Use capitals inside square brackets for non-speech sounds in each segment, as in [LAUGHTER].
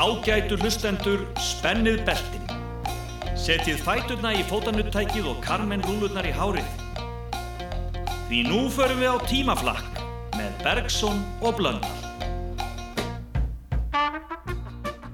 Ágætu hlustendur, spennið beltin. Setjið fæturna í fótanuttækið og karmen rúlurnar í hárið. Því nú förum við á tímaflakk með Bergson og Blöndal.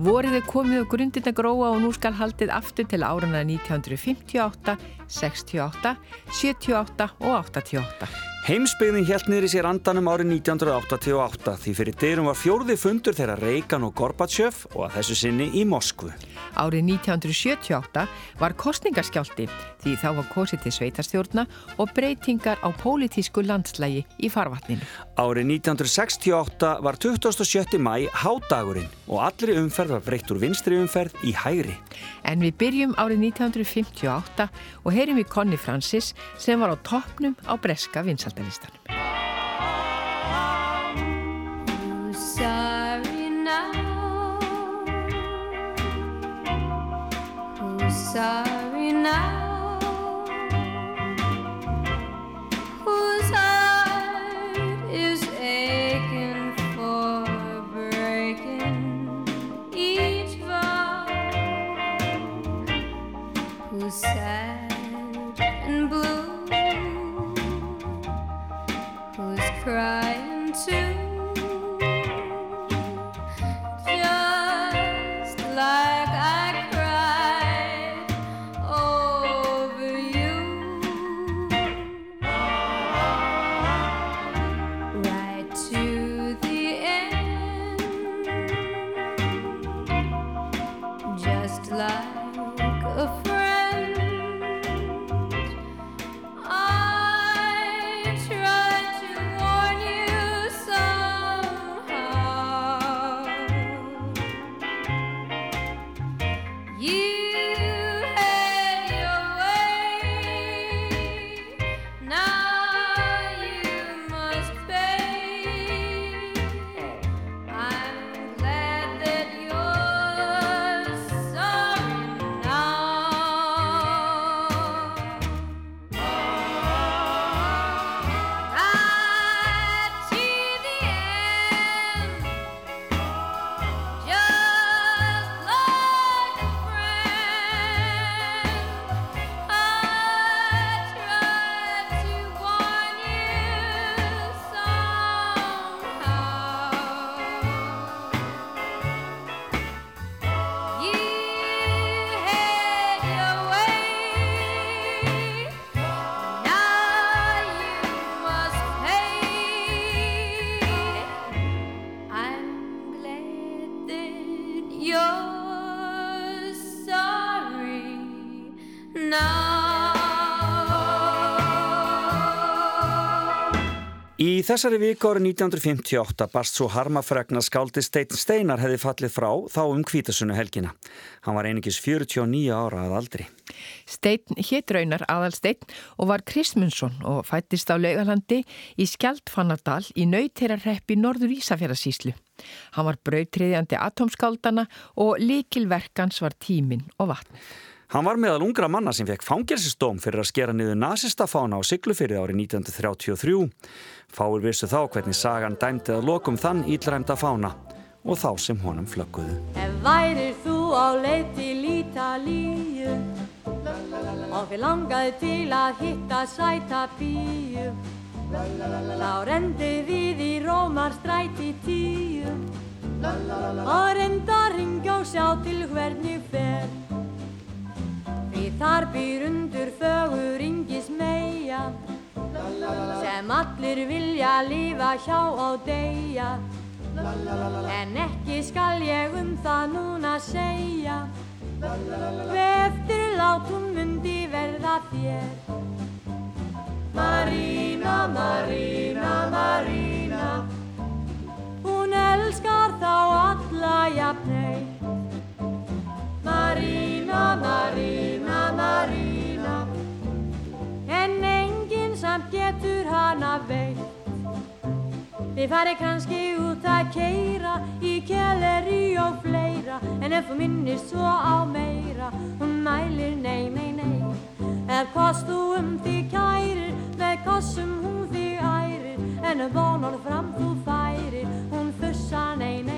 Vorið er komið og grundin að gróa og nú skal haldið aftur til áruna 1958, 68, 78 og 88. Heimsbyggðin helt niður í sér andanum árið 1988 því fyrir dyrum var fjórði fundur þeirra Reykján og Gorbachev og að þessu sinni í Moskvu. Árið 1978 var kostningaskjálti því þá var kosið til sveitarstjórna og breytingar á pólitísku landslægi í farvatninu. Árið 1968 var 27. mæ hádagurinn og allri umferð var breytt úr vinstri umferð í hægri. En við byrjum árið 1958 og heyrim við Conny Francis sem var á toppnum á breska vinsald listanum. Sorry now. Just like a þessari viku árið 1958 barst svo harmafregna skáldi Steinn Steinar hefði fallið frá þá um kvítasunnu helgina. Hann var einingis 49 ára að aldri. Steinn hétt raunar aðalsteinn og var Kristmundsson og fættist á laugalandi í Skjaldfannardal í nauterarreppi Norður Ísafjörðasíslu. Hann var brautriðjandi atomskáldana og likilverkans var tímin og vatn. Hann var meðal ungra manna sem fekk fangelsistóm fyrir að skera niður nazistafána á Siglufyrði árið 1933. Fáir vissu þá hvernig sagan dæmdi að lokum þann ílræmda fána og þá sem honum flögguðu. Ef værir þú á leið til Ítalíu og við langaði til að hitta sæta bíu þá rendi við í Rómarstræti tíu og reynda ringja og sjá til hvernig fer þar býr undur fögur ringis meia sem allir vilja lífa hjá og deyja. En ekki skal ég um það núna segja Eftir látum mundi verða þér. Marína, Marína, Marína Hún elskar þá alla jafnei Marína, Marína, Marína En enginn samt getur hana veit Þið farið kannski út að keira í kelleri og fleira. En ef þú minnist svo á meira, hún mælir nei, nei, nei. Ef kost þú um því kærir, með kossum hún því ærir. En ef vonar fram þú færir, hún fussa nei, nei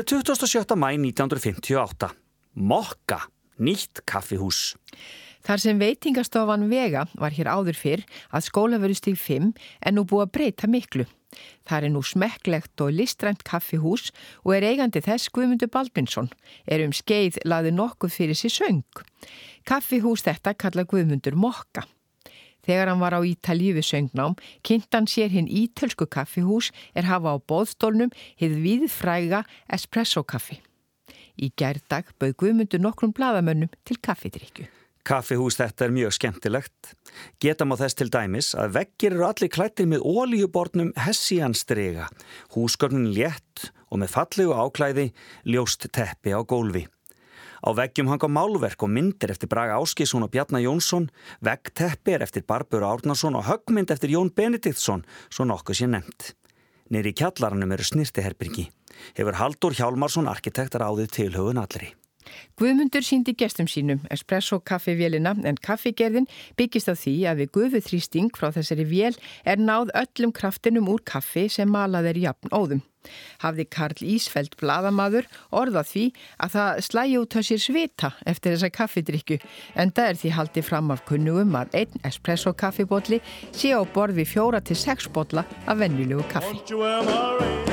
Morgumblæðið 27. mæ 1958 Mokka, nýtt kaffihús Þar sem veitingastofan Vega var hér áður fyrr að skóla verið stíg 5 en nú búið að breyta miklu. Það er nú smekklegt og listrænt kaffihús og er eigandi þess Guðmundur Baldvinsson, er um skeið laði nokkuð fyrir sér söng. Kaffihús þetta kalla Guðmundur Mokka. Þegar hann var á Ítalíu við söngnám, kynntan sér hinn ítölsku kaffihús er hafa á bóðstólnum hefð viðfræga espresso kaffi. Í gerðdag bauð Guðmundur nokkrum bladamönnum til kaffidrykju. Kaffihús þetta er mjög skemmtilegt. Geta má þess til dæmis að veggir eru allir klættir með ólíubornum hessianstrega, húsgörnun létt og með fallegu áklæði ljóst teppi á gólfi. Á veggjum hanga málverk og myndir eftir Braga Áskísson og Bjarnar Jónsson, veggteppi er eftir Barbur Árnarsson og höggmynd eftir Jón Benediktsson, svo nokkuð sé nefnt. Nýri í kjallaranum eru snirtiherbyrgi. Hefur Haldur Hjálmarsson arkitektar áðið tilhauðun allri. Guðmundur síndi gestum sínum espresso kaffivélina en kaffigerðin byggist á því að við gufuþrýsting frá þessari vél er náð öllum kraftinum úr kaffi sem malað er jafn óðum. Hafði Karl Ísfeld bladamadur orðað því að það slægi út á sér svita eftir þessa kaffidrykju en það er því haldið fram af kunnugum að einn espresso kaffibotli sé á borð við fjóra til sex botla af vennilegu kaffi.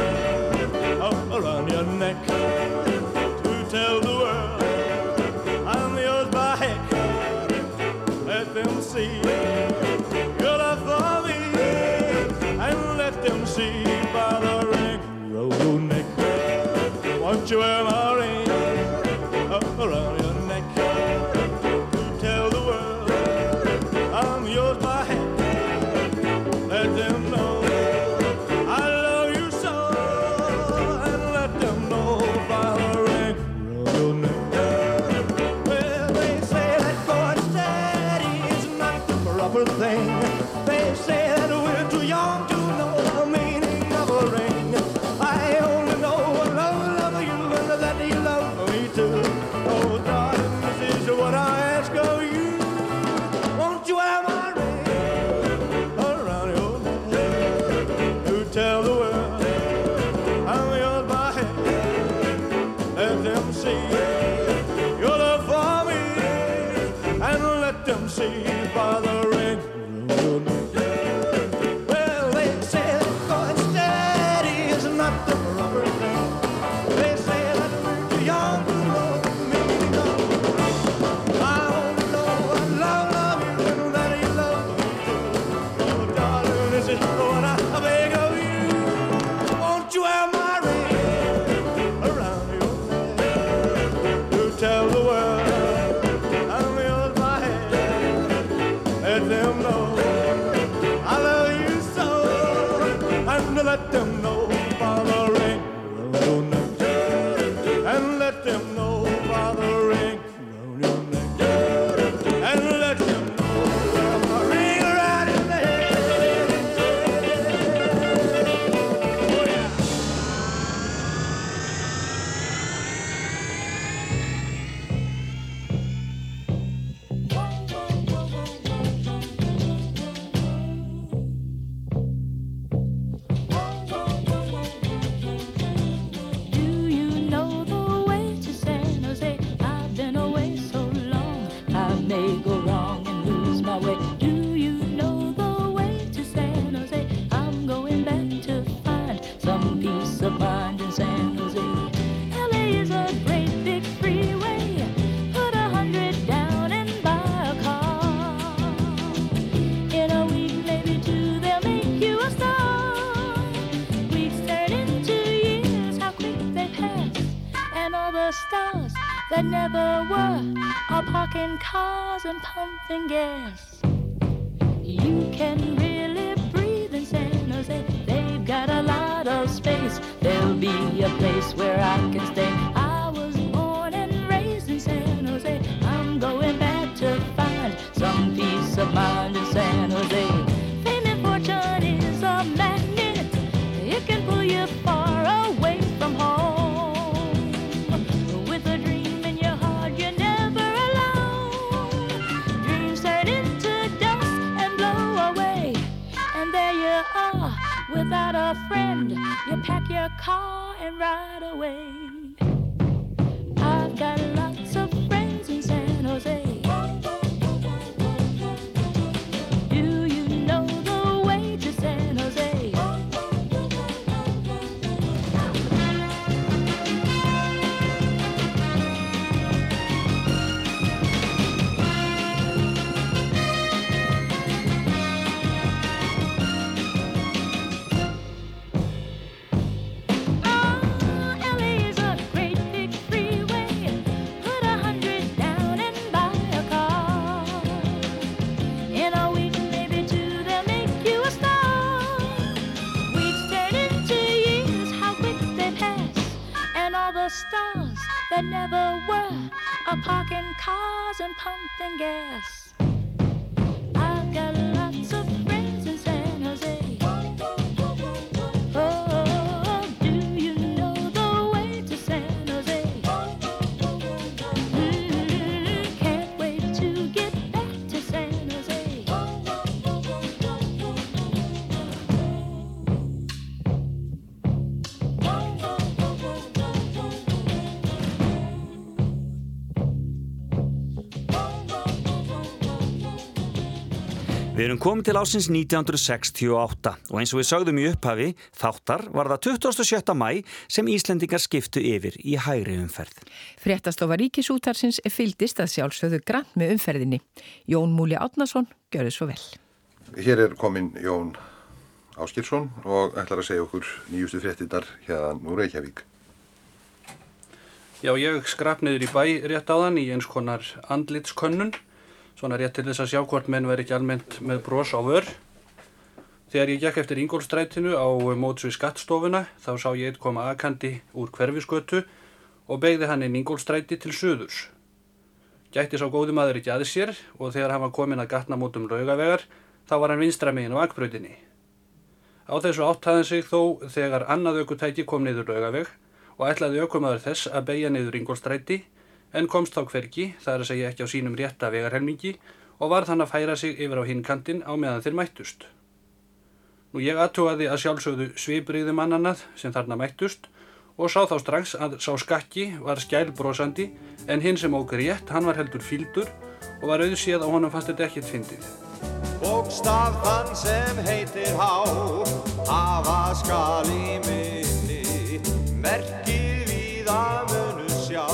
And pumping gas. You can really breathe in San Jose. They've got a lot of space. There'll be a place where I can stay. Car and ride away. Parking cars and pumping gas. Við erum komið til ásins 1968 og eins og við sögðum í upphafi, þáttar var það 27. mæ sem Íslendingar skiptu yfir í hægri umferð. Fréttastofa Ríkisútarsins fylgdist að sjálfsögðu grann með umferðinni. Jón Múli Átnason gjörði svo vel. Hér er komin Jón Áskilsson og ætlar að segja okkur nýjustu fréttinnar hérna úr Reykjavík. Já, ég skrap niður í bæ rétt áðan í eins konar andlitskönnun, svona rétt til þess að sjá hvort menn veri ekki almennt með bros á vör. Þegar ég gekk eftir Ingólstrætinu á móts við skattstofuna, þá sá ég eitt koma akandi úr hverfiskötu og beigði hann inn Ingólstræti til suðurs. Gætti sá góði maður ekki aðeins sér og þegar hann var komin að gatna mótum laugavegar, þá var hann vinstra megin á akbrautinni. Á þessu áttaðan sig þó þegar annað aukutæki kom niður laugaveg og ætlaði aukumadur þess að beigja niður Ingólstræti en komst þá hvergi, það er að segja ekki á sínum rétta vegarhelmingi og var þann að færa sig yfir á hinn kantinn á meðan þeir mættust. Nú ég aðtúaði að sjálfsögðu svipriði mannanað sem þarna mættust og sá þá strax að sá skakki var skæl brosandi en hinn sem ók rétt, hann var heldur fíldur og var auðséð að honum fannst þetta ekkert fyndið. Bókstaf þann sem heitir há Hafa skal í minni Merkið við að munu sjá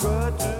good.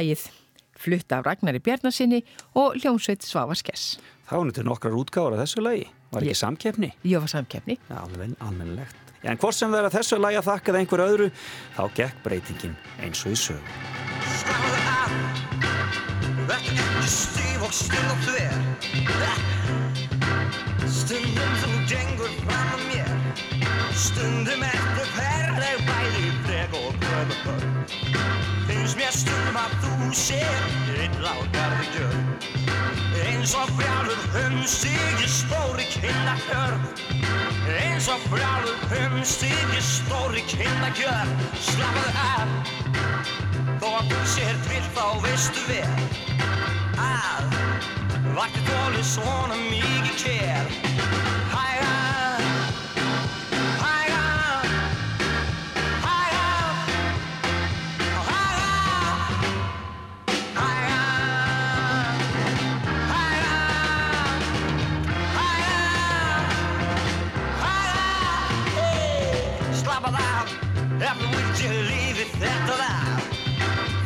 Þinni. Þetta var hálægið. flutt af Ragnari Bjarnasinni og Ljómsveit Svava Skess. Þá er þetta nokkrar útgáður af þessu lagi. Var ekki Ég- samkeppni? Ég var samkeppni. Alveg almennilegt. Já, en hvort sem það er að þessu lagi að þakka það einhver öðru, þá gekk breytingin eins og í sögu. Slappaðu af Vertu ekki stíf og still og þver Stundum þú gengur fram að mér Stundum ertu ferleg bæði frek og kröfupör Finnst mér stundum að þú sér illa á garði gjör. Eins og brjálur humstig í stóri kinnakjörn Eins og brjálur humstig í stóri kinnakjörn Slappaðu af? Þó að þú sér vill þá veistu vel að Vakti dóli svona mikið kér ég lífi þetta af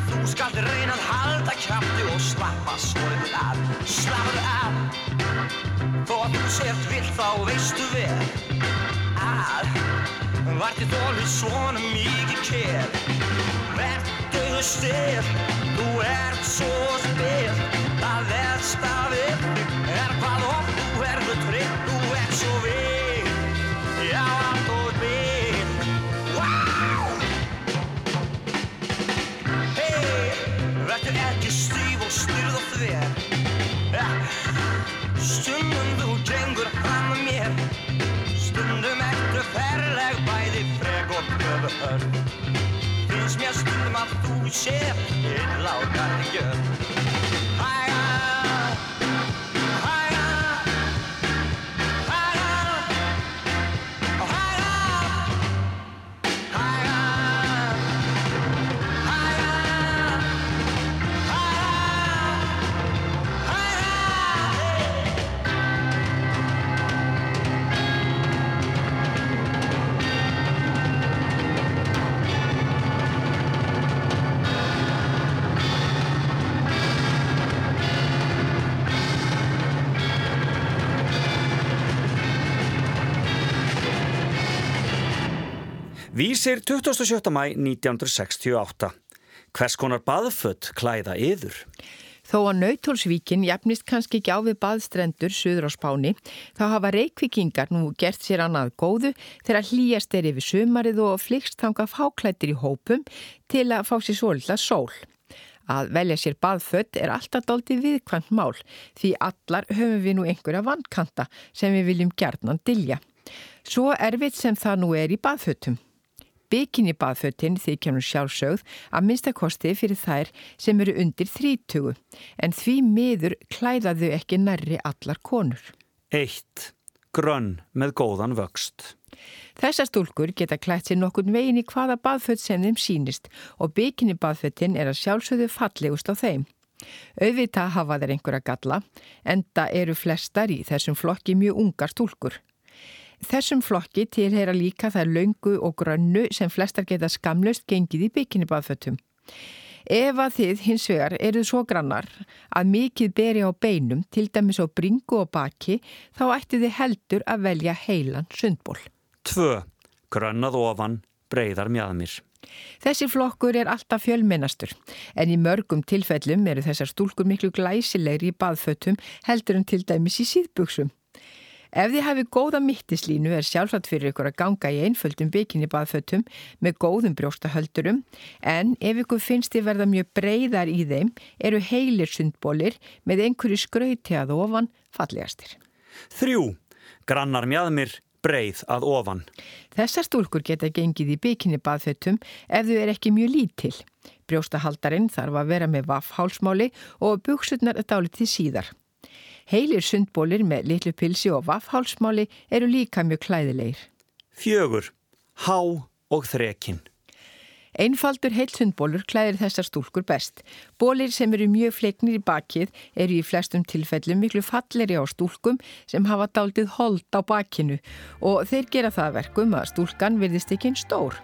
Þú skalt reyna að halda kjafti og slappa svolítið af. Slappaðu af. Þó að þú sért vill þá veistu vel að Varti þólið svona mikið kér Vertu styr, þú ert svo styr Það verðst af ykkur er hvað oft þú verður trygg. Þú ert svo vil, ekki stíf og styrð og þver. Stundum þú gengur fram að mér. Stundum ertu ferleg bæði frek og kröfuhör Finnst mér stundum að þú sér illa á garði Vísir 27. mæ 1968. Hvers konar baðfött klæða yður? Þó að Nautólsvíkin jafnist kannski ekki á við baðstrendur suður á Spáni, þá hafa reykvikingar nú gert sér annað góðu þegar hlýjast er yfir sumarið og flikst þanga fáklættir í hópum til að fá sér svolítið sól. Að velja sér baðfött er alltaf dálítið viðkvæmt mál því allar höfum við nú einhverja vannkanta sem við viljum gerðnan dilja. Svo erfitt sem það nú er í baðföttum. Bikini baðföttin þykja nú sjálfsögð að minnstakosti fyrir þær sem eru undir þrítugu en því miður klæðaðu ekki nærri allar konur. 1. Grönn með góðan vöxt. Þessar stúlkur geta klætt sér nokkurn veginn í hvaða baðfött sem þeim sínist og bikini baðföttin er að sjálfsögðu fallegust á þeim. Auðvitað hafa þeir einhverja galla, enda eru flestar í þessum flokki mjög ungar stúlkur. Þessum flokki tilheyra líka þær laungu og grönnu sem flestar geta skamlaust gengið í bikini baðföttum. Ef að þið hins vegar eruð svo grannar að mikið beri á beinum, til dæmis á bringu og baki, þá ætti þið heldur að velja heilan sundból. 2. Grönnað ofan, breyðar mjadmir. Þessi flokkur er alltaf fjölmennastur, en í mörgum tilfellum eru þessar stúlkur miklu glæsilegri í baðfötum heldur en til dæmis í síðbuksum. Ef þið hafi góða mittislínu er sjálfsagt fyrir ykkur að ganga í einföldum bikini baðfötum með góðum brjóstahöldurum en ef ykkur finnst þið verða mjög breyðar í þeim eru heilir sundbólir með einhverju skrauti að ofan fallegastir. 3. Grannar mjadmir, breyð að ofan. Þessar stúlkur geta gengið í bikini baðfötum ef þau er ekki mjög lítil. Brjóstahaldarinn þarf að vera með vaffhálsmáli og buksutnar dálitið síðar. Heilir sundbólir með litlu pilsi og vaffhálsmáli eru líka mjög klæðilegir. 4. Há og þrekin. Einfaldur heilsundbólur klæðir þessar stúlkur best. Bólir sem eru mjög fleiknir í bakið eru í flestum tilfellum miklu falleri á stúlkum sem hafa daldið hold á bakinu og þeir gera það að verkum að stúlkan virðist ekki einn stór.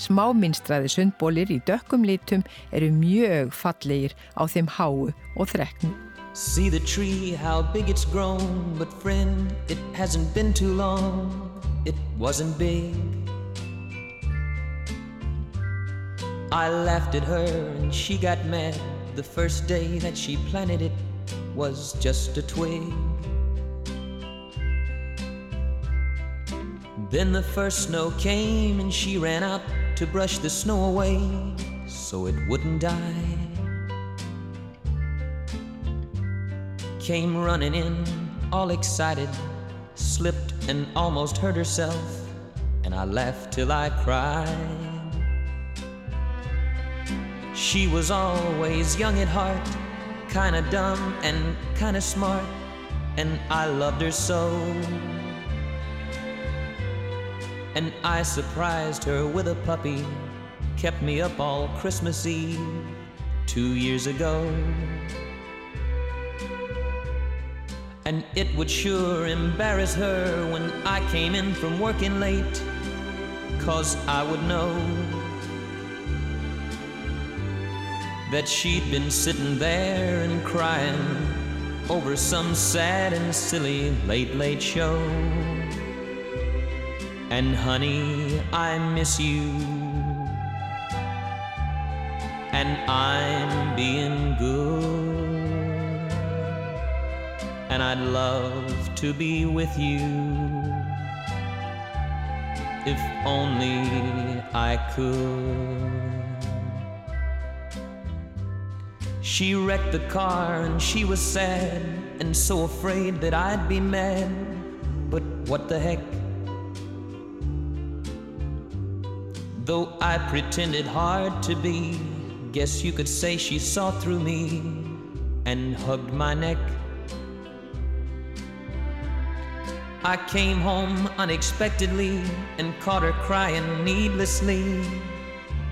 Smáminstraði sundbólir í dökkum litum eru mjög fallegir á þeim háu og þreknu. See the tree, how big it's grown. But friend, it hasn't been too long. It wasn't big. I laughed at her and she got mad. The first day that she planted it was just a twig. Then the first snow came and she ran out to brush the snow away so it wouldn't die. Came running in, all excited, slipped and almost hurt herself, and I laughed till I cried. She was always young at heart, kinda dumb and kinda smart, and I loved her so. And I surprised her with a puppy, kept me up all Christmas Eve two years ago. And it would sure embarrass her when I came in from working late, cause I would know that she'd been sitting there and crying over some sad and silly late, late show. And honey, I miss you. And I'm being good. And I'd love to be with you. If only I could. She wrecked the car and she was sad and so afraid that I'd be mad. But what the heck? Though I pretended hard to be, guess you could say she saw through me and hugged my neck. I came home unexpectedly and caught her crying needlessly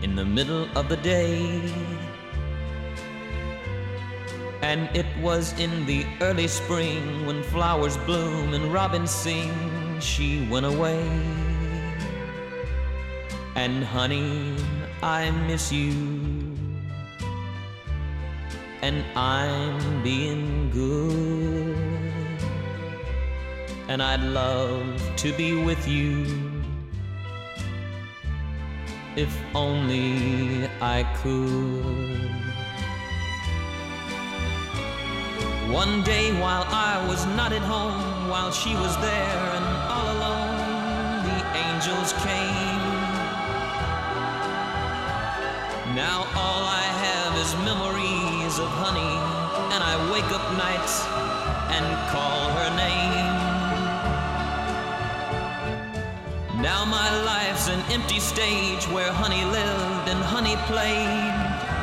in the middle of the day. And it was in the early spring when flowers bloom and robins sing, she went away. And honey, I miss you. And I'm being good. And I'd love to be with you. If only I could. One day while I was not at home, while she was there and all alone, the angels came. Now all I have is memories of honey, and I wake up nights and call her name. Now my life's an empty stage where honey lived and honey played,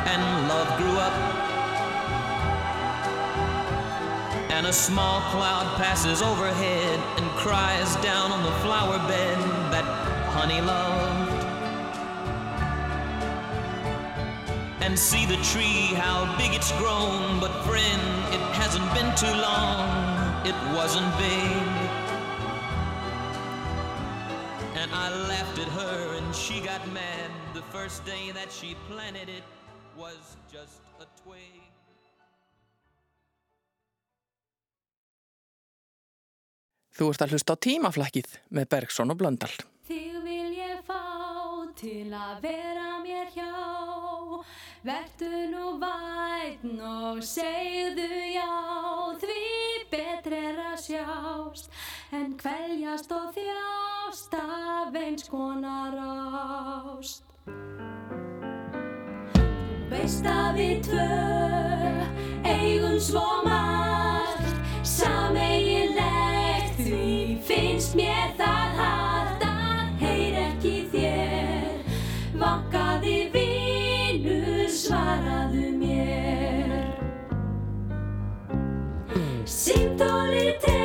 and love grew up. And a small cloud passes overhead and cries down on the flower bed that honey loved. And see the tree, how big it's grown. But friend, it hasn't been too long, it wasn't big. She got mad. The first day that she planted it was just a twig. Þú ert að hlusta á tímaflækið með Bergson og Blöndal. Þig vil ég fá til að vera mér hjá Vertu nú vætn og segðu já Því betri er að sjást en kveljast og þjást af eins konar ást. Veist að við tvö eigum svo margt Sameiginlegt því finnst mér það hart að heyr ekki þér. Vankaði vinur svaraðu mér. Símtóli tek,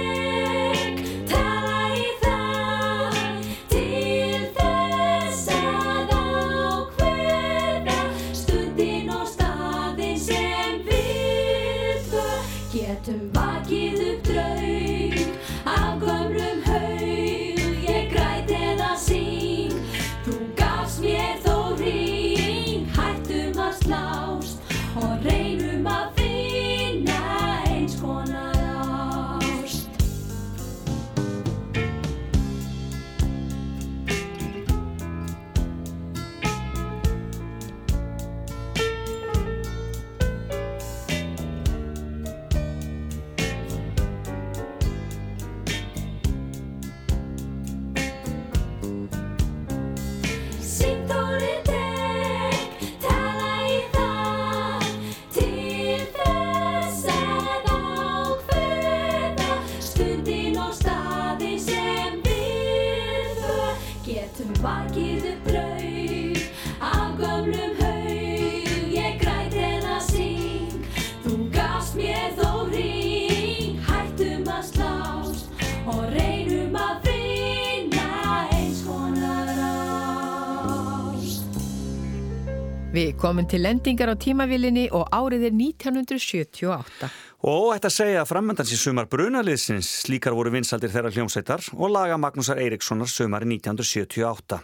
Við komum til lendingar á tímavilinni og árið er 1978. Og að segja að framöndans í sumar brunaliðsins slíkar voru vinsaldir þeirra hljómsveitar og laga Magnúsar Eiríkssonar sumari 1978.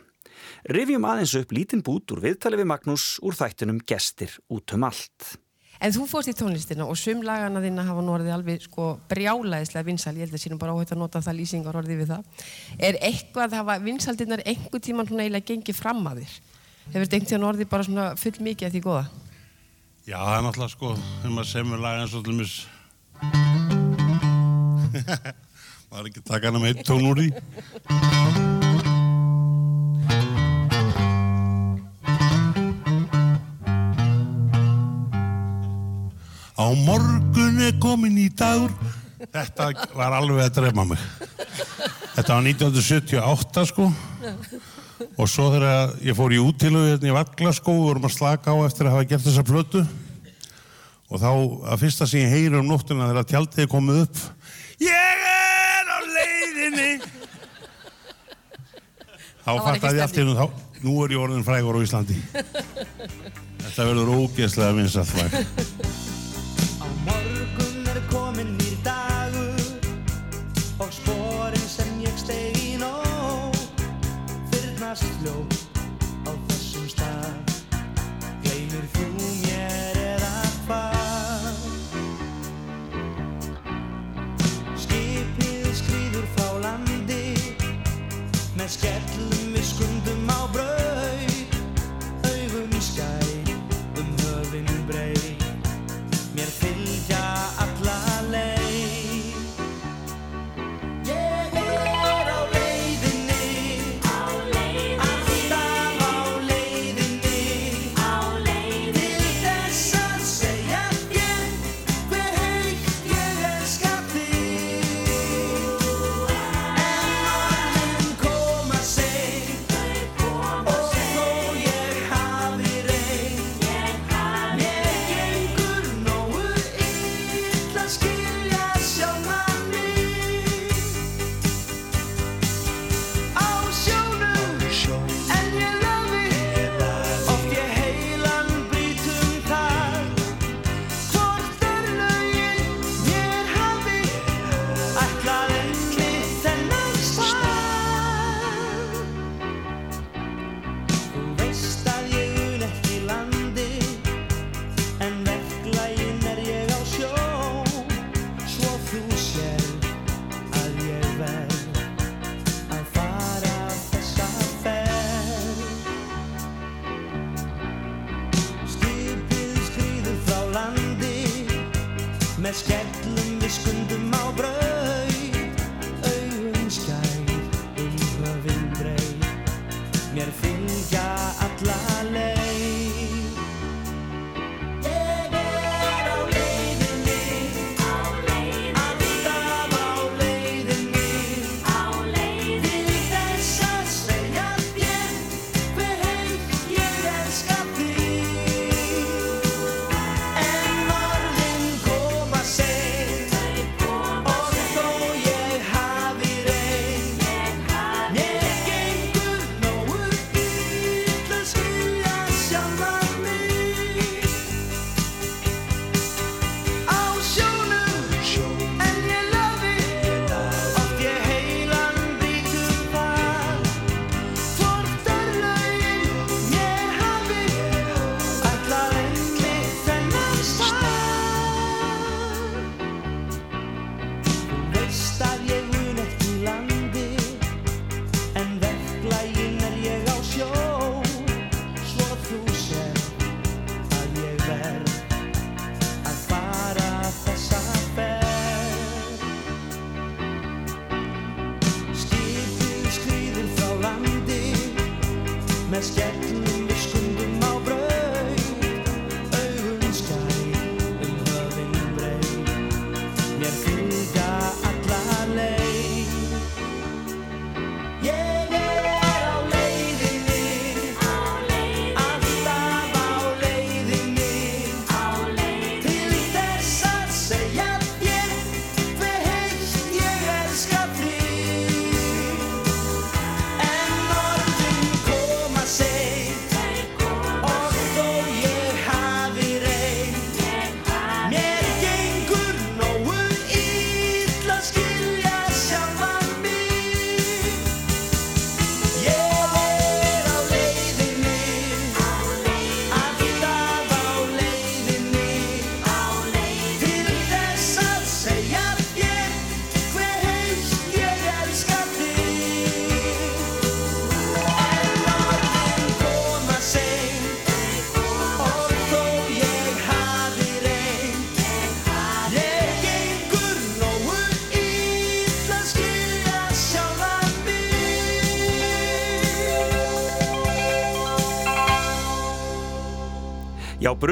Rifjum aðeins upp lítinn bút úr viðtali við Magnús úr þættinum Gestir út um allt. En þú fórst í tónlistina og sum lagana þína hafa nú orðið alveg sko brjálæðislega vinsal, ég held að sínum bara áhægt að nota það lýsingar orðið við það. Er eitthvað, hafa vinsaldinnar einhver tíman svona eiginlega gengið fram að þér? Hefur þetta einhvern tíman orðið bara svona full mikið að því góða? Já, það er náttúrulega sko, þegar maður semur lag eins og til mis [LAUGHS] maður ekki taka hana með eitt tón úr því. Á morgun er komin í dagur. Þetta var alveg að drefma mig. Þetta var 1978 sko og svo þegar ég fór í útilögu hérna í Vaglaskó og vorum að slaka á eftir að hafa gert þessa plötu. Og þá að fyrsta sem ég heyri um nóttina þegar tjaldið komið upp Ég er á leiðinni. [LAUGHS] Þá fattaði ég allt einu þá nú er ég orðin frægur á Íslandi. [LAUGHS] Þetta verður ógeðslega vinsað fræg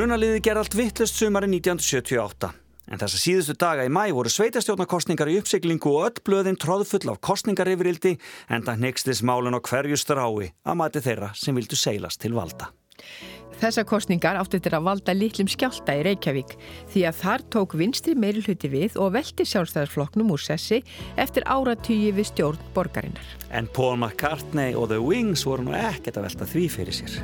Brunaliði ger allt vittlust sumari 1978. En þess að síðustu daga í mæ voru sveitastjórnarkostningar í uppsiklingu og öll blöðin tróðfull af kostningarifrildi en það nextis málun á hverju strái að mati þeirra sem vildu seilast til valda. Þessar kostningar átti til að valda litlum skjálta í Reykjavík því að þar tók vinstri meirulhuti við og velti sjálfstæðarfloknum úr sessi eftir áratygi við stjórn borgarinnar. En Paul McCartney og The Wings voru nú ekkert að velta því fyrir sér.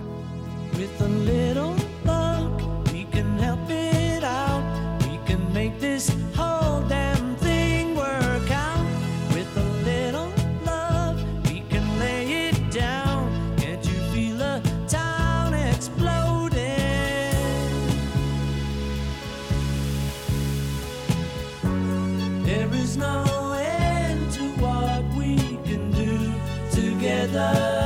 love.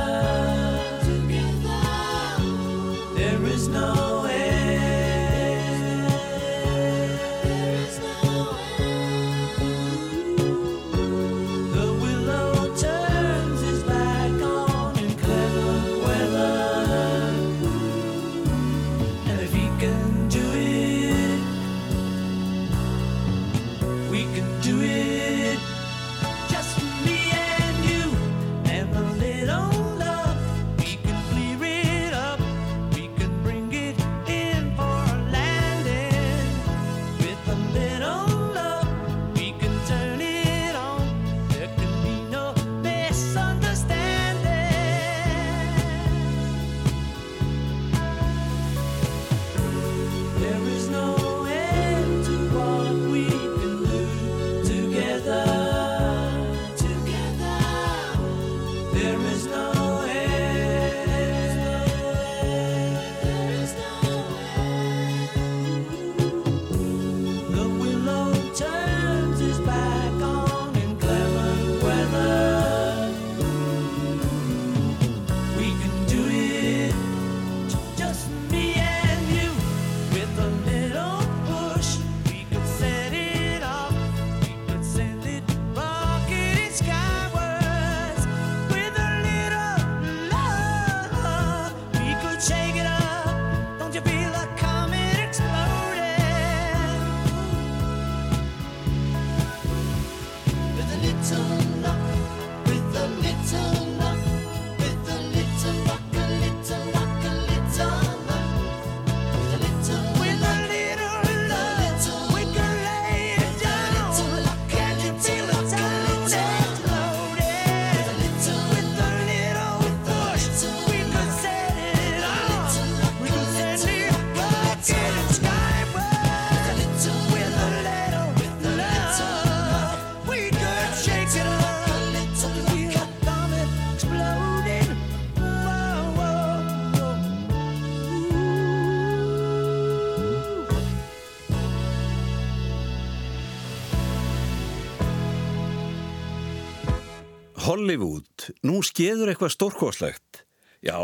Skeður eitthvað stórkoslegt? Já,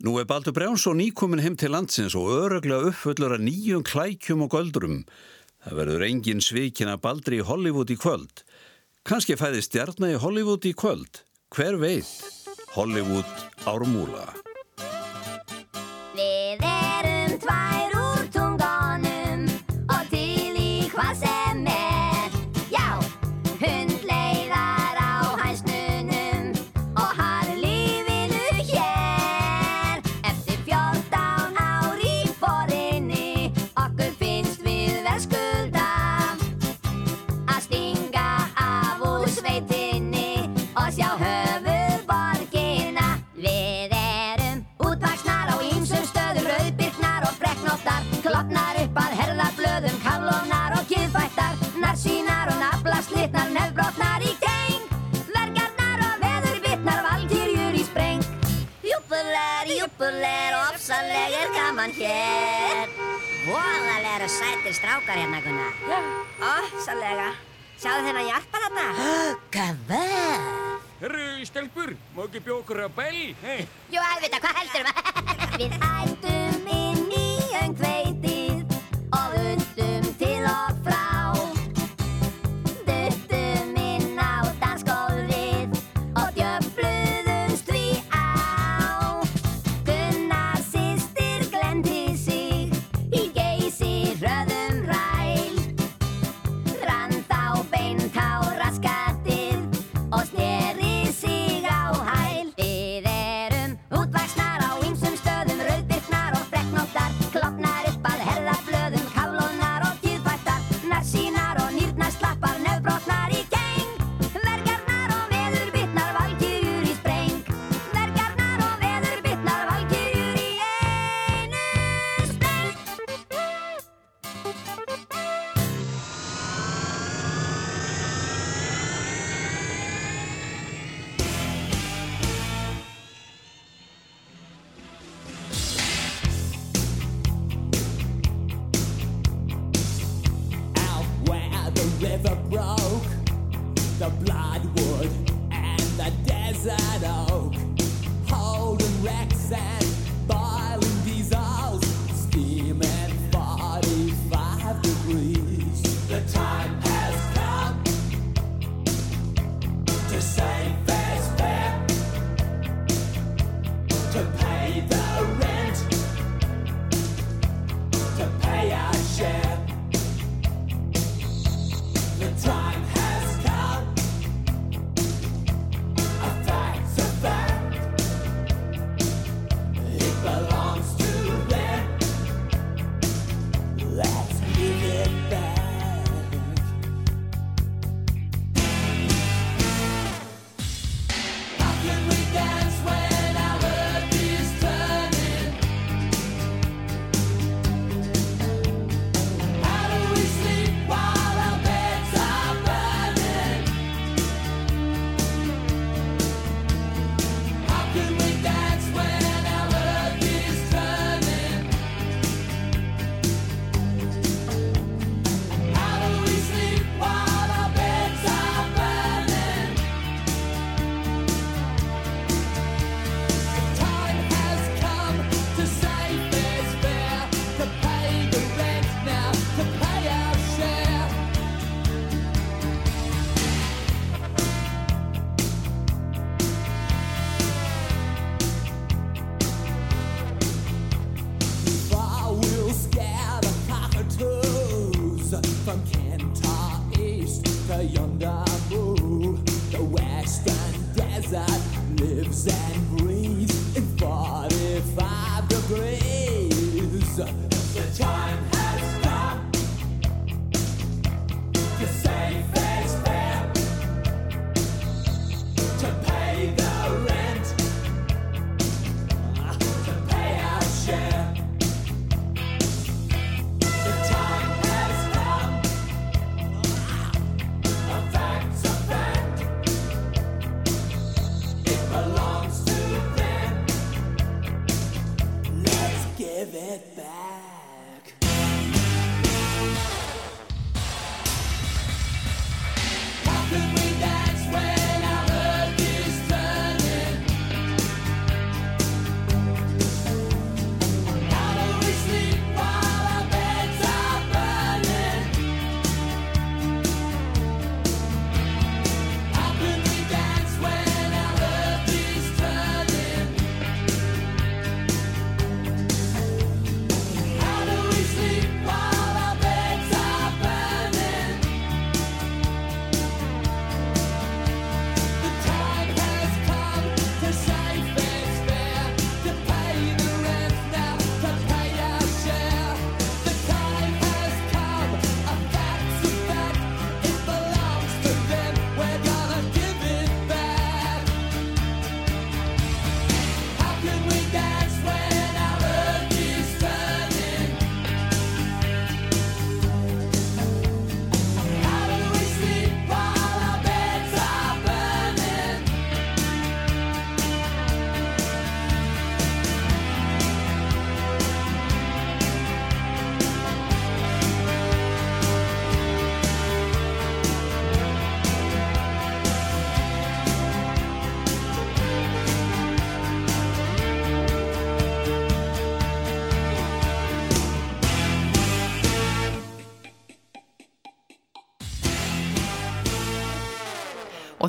nú er Baldur Brjánsson íkomin heim til landsins og öruglega uppföllur að nýjum klækjum og göldurum. Það verður engin svikin að Baldri í Hollywood í kvöld. Kanski fæði stjarnar í Hollywood í kvöld. Hver veit? Hollywood ármúla. hann hér. Voðalega eru sætir strákar hérna, Gunnar. Já. Ósalega. Sjáðu þennan hjarpar þarna? [GASPS] Gafar! Herru, stelpur, má ekki bjókur að bæli? Hey. Jú, alveg þetta, hvað heldur maður? [LAUGHS] Við ættum inn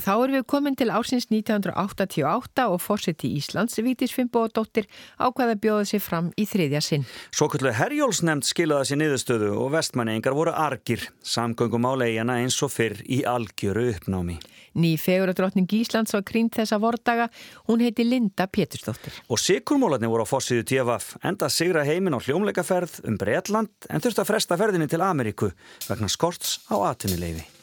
Þá erum við komin til ársins 1988 og fórseti Íslands Vítisfinnbóðdóttir ákvaða bjóða sér fram í þriðja sinn. Svokullu Herjólsnæmt skilaða sér niðurstöðu og vestmanningar voru argir, samgöngum á leiðjana eins og fyrr í algjöru uppnámi. Ný feguradrottning Íslands var krínt þessa vordaga, hún heiti Linda Pétursdóttir. Og sikurmólarni voru á fórsíðu TFF, enda sigra heimin á hljómleikaferð um Breitland en þurfti að fresta ferðinni til Ameríku vegna skorts á atvinnileifi.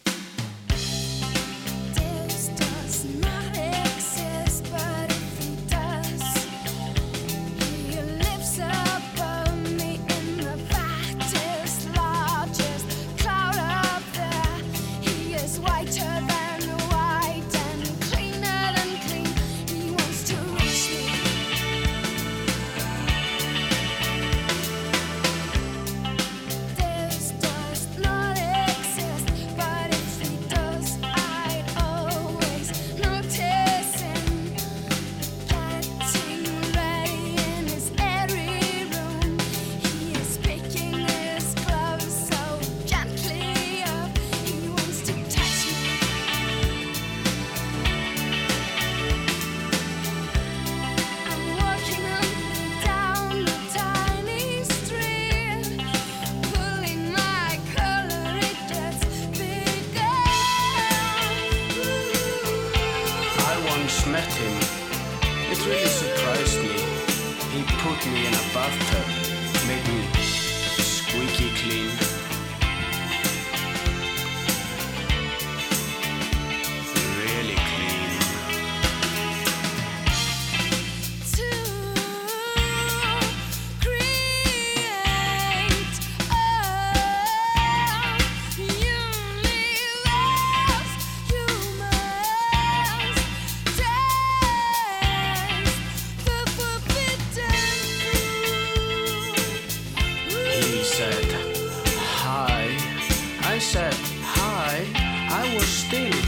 Still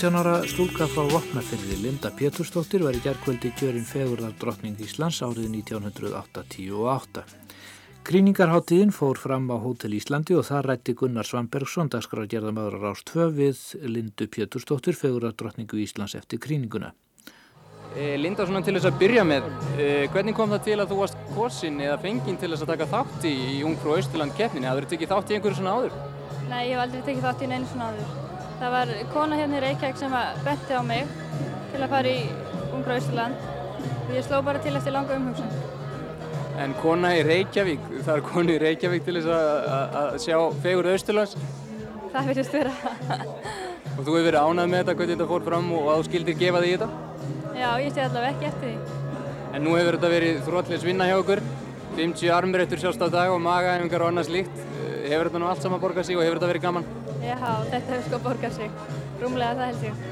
Átjánara stúlka frá Vopnafyrði, Linda Pétursdóttir, var í gerðkvöldi kjörin fegurðar drottning Íslands árið 1988. Gríningarháttíðin fór fram á Hótel Íslandi og þar rætti Gunnar Svambergsson, dagskráðgerðamaður á Rást 2 við Lindu Pétursdóttir, fegurðar drottningu Íslands eftir kríninguna. E, Linda, svona til þess að byrja með, e, hvernig kom það til að þú varst kosin eða fenginn til þess að taka þátt í, Ungfrú Austurland keppninni? Hafður þú tekið þátt í einhverju svona áður? Nei, ég hef aldrei tekið þátt í neinu svona áður. Það var kona hérna í Reykjavík sem að benti á mig til að fara í Ungra Ísland og ég sló bara til eftir langa umhugsun. En kona í Reykjavík, það er konu í Reykjavík til þess að, sjá fegur Austurlands Það virðist vera. og þú hefur verið ánað með þetta, hvernig þetta fór fram og að þú skildir gefa því þetta. Já, ég sé allavega ekki eftir því. En nú hefur þetta verið þrótlis vinna hjá okkur, 50 armréttur sjást á dag og magaæfingar og annað slíkt. Eh, Hefur þetta nú allt saman borgað sig og hefur þetta verið gaman? Já, þetta hefur sko borgað sig. Rúmlega það held ég.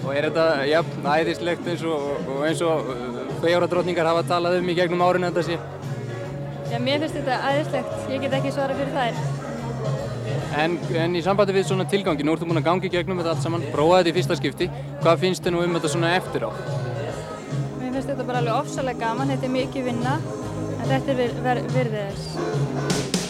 Og er þetta, já, æðislegt eins og, og eins og fegurðardrottningar hafa talað um í gegnum árinu þetta sé? Já, mér finnst þetta aðeinslegt. Ég get ekki svara fyrir þær. En, en í sambandi við svona tilgangi, nú ertu búin að gangi gegnum þetta allt saman, prófa þetta í fyrsta skipti. Hvað finnst þið nú um þetta svona eftir á? Mér finnst þetta bara alveg ofsalega gaman. Þetta er mikið vinna, en þetta er vir, ver, virðið þess.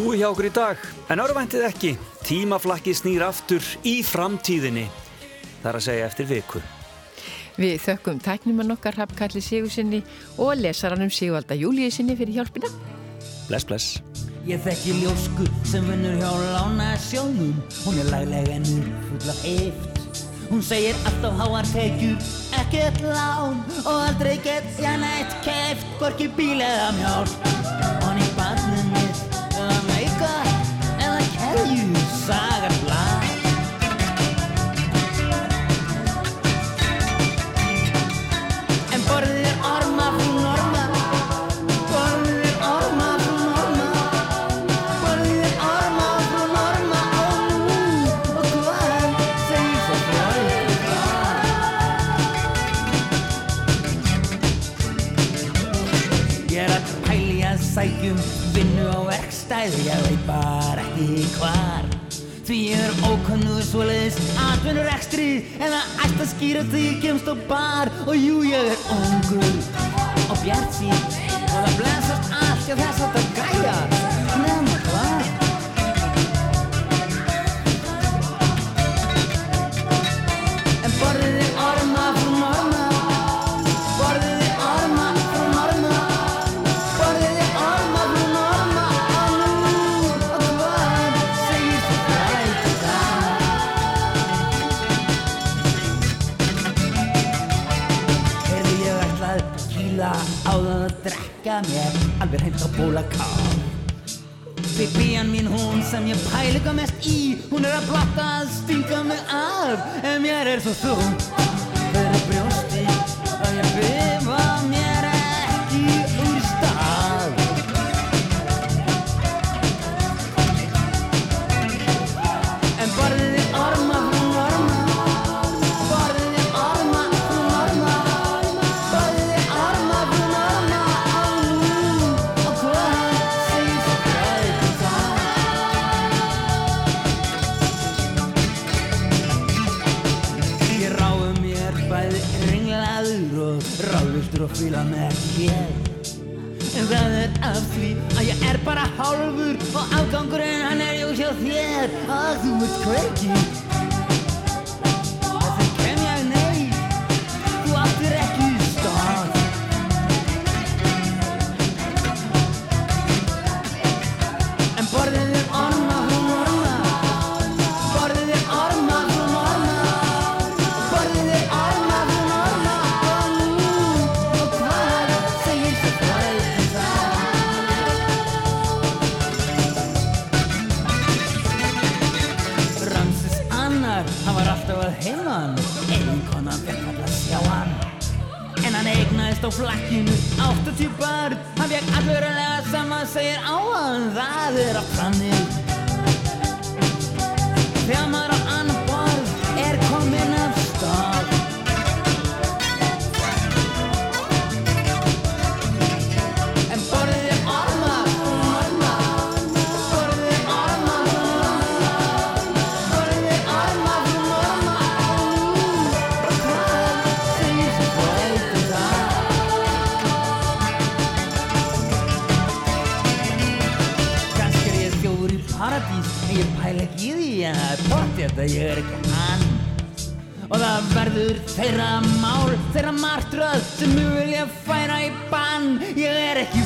búið hjá okkur í dag. En örvæntið ekki, tímaflakki snýr aftur í framtíðinni. Það er að segja eftir viku. Við þökkum tæknumann okkar Hapkalli Sigursinni og lesaranum Sigvalda Júliusinni fyrir hjálpina. Bless, bless. Ég þekki ljósku sem vinnur hjá lána sjónum. Hún er lagleg ennur fulla eft. Hún segir allt á háartekjur, ekkert lán og aldrei gett sér nætt keft, gorki bíl eða mjálp. sækjum vinnu á verkstæði ég veit bara því hvar? Því ég er ókannuð svo leiðis atvinnur ekstri En það ætti að skýra því ég kemst á bar. Og jú ég er óngur og bjart sín Og það blensast allt hjá þess að það gæjar sem ég pæl eitthvað mest í. Hún er að blotta að stinga mig af. En mér er svo þú hann var alltaf að heiman Einkonan fekk alltaf að sjá hann. En hann eignaðist á flakkinu 80 börn. Hann fekk allverulega sem að segir á hann. Það er að þannig. Þegar maður á annan er pottið að ég er ekki hann. Og það verður þeirra mál þeirra martröð sem mjög vilja færa í bann. Ég er ekki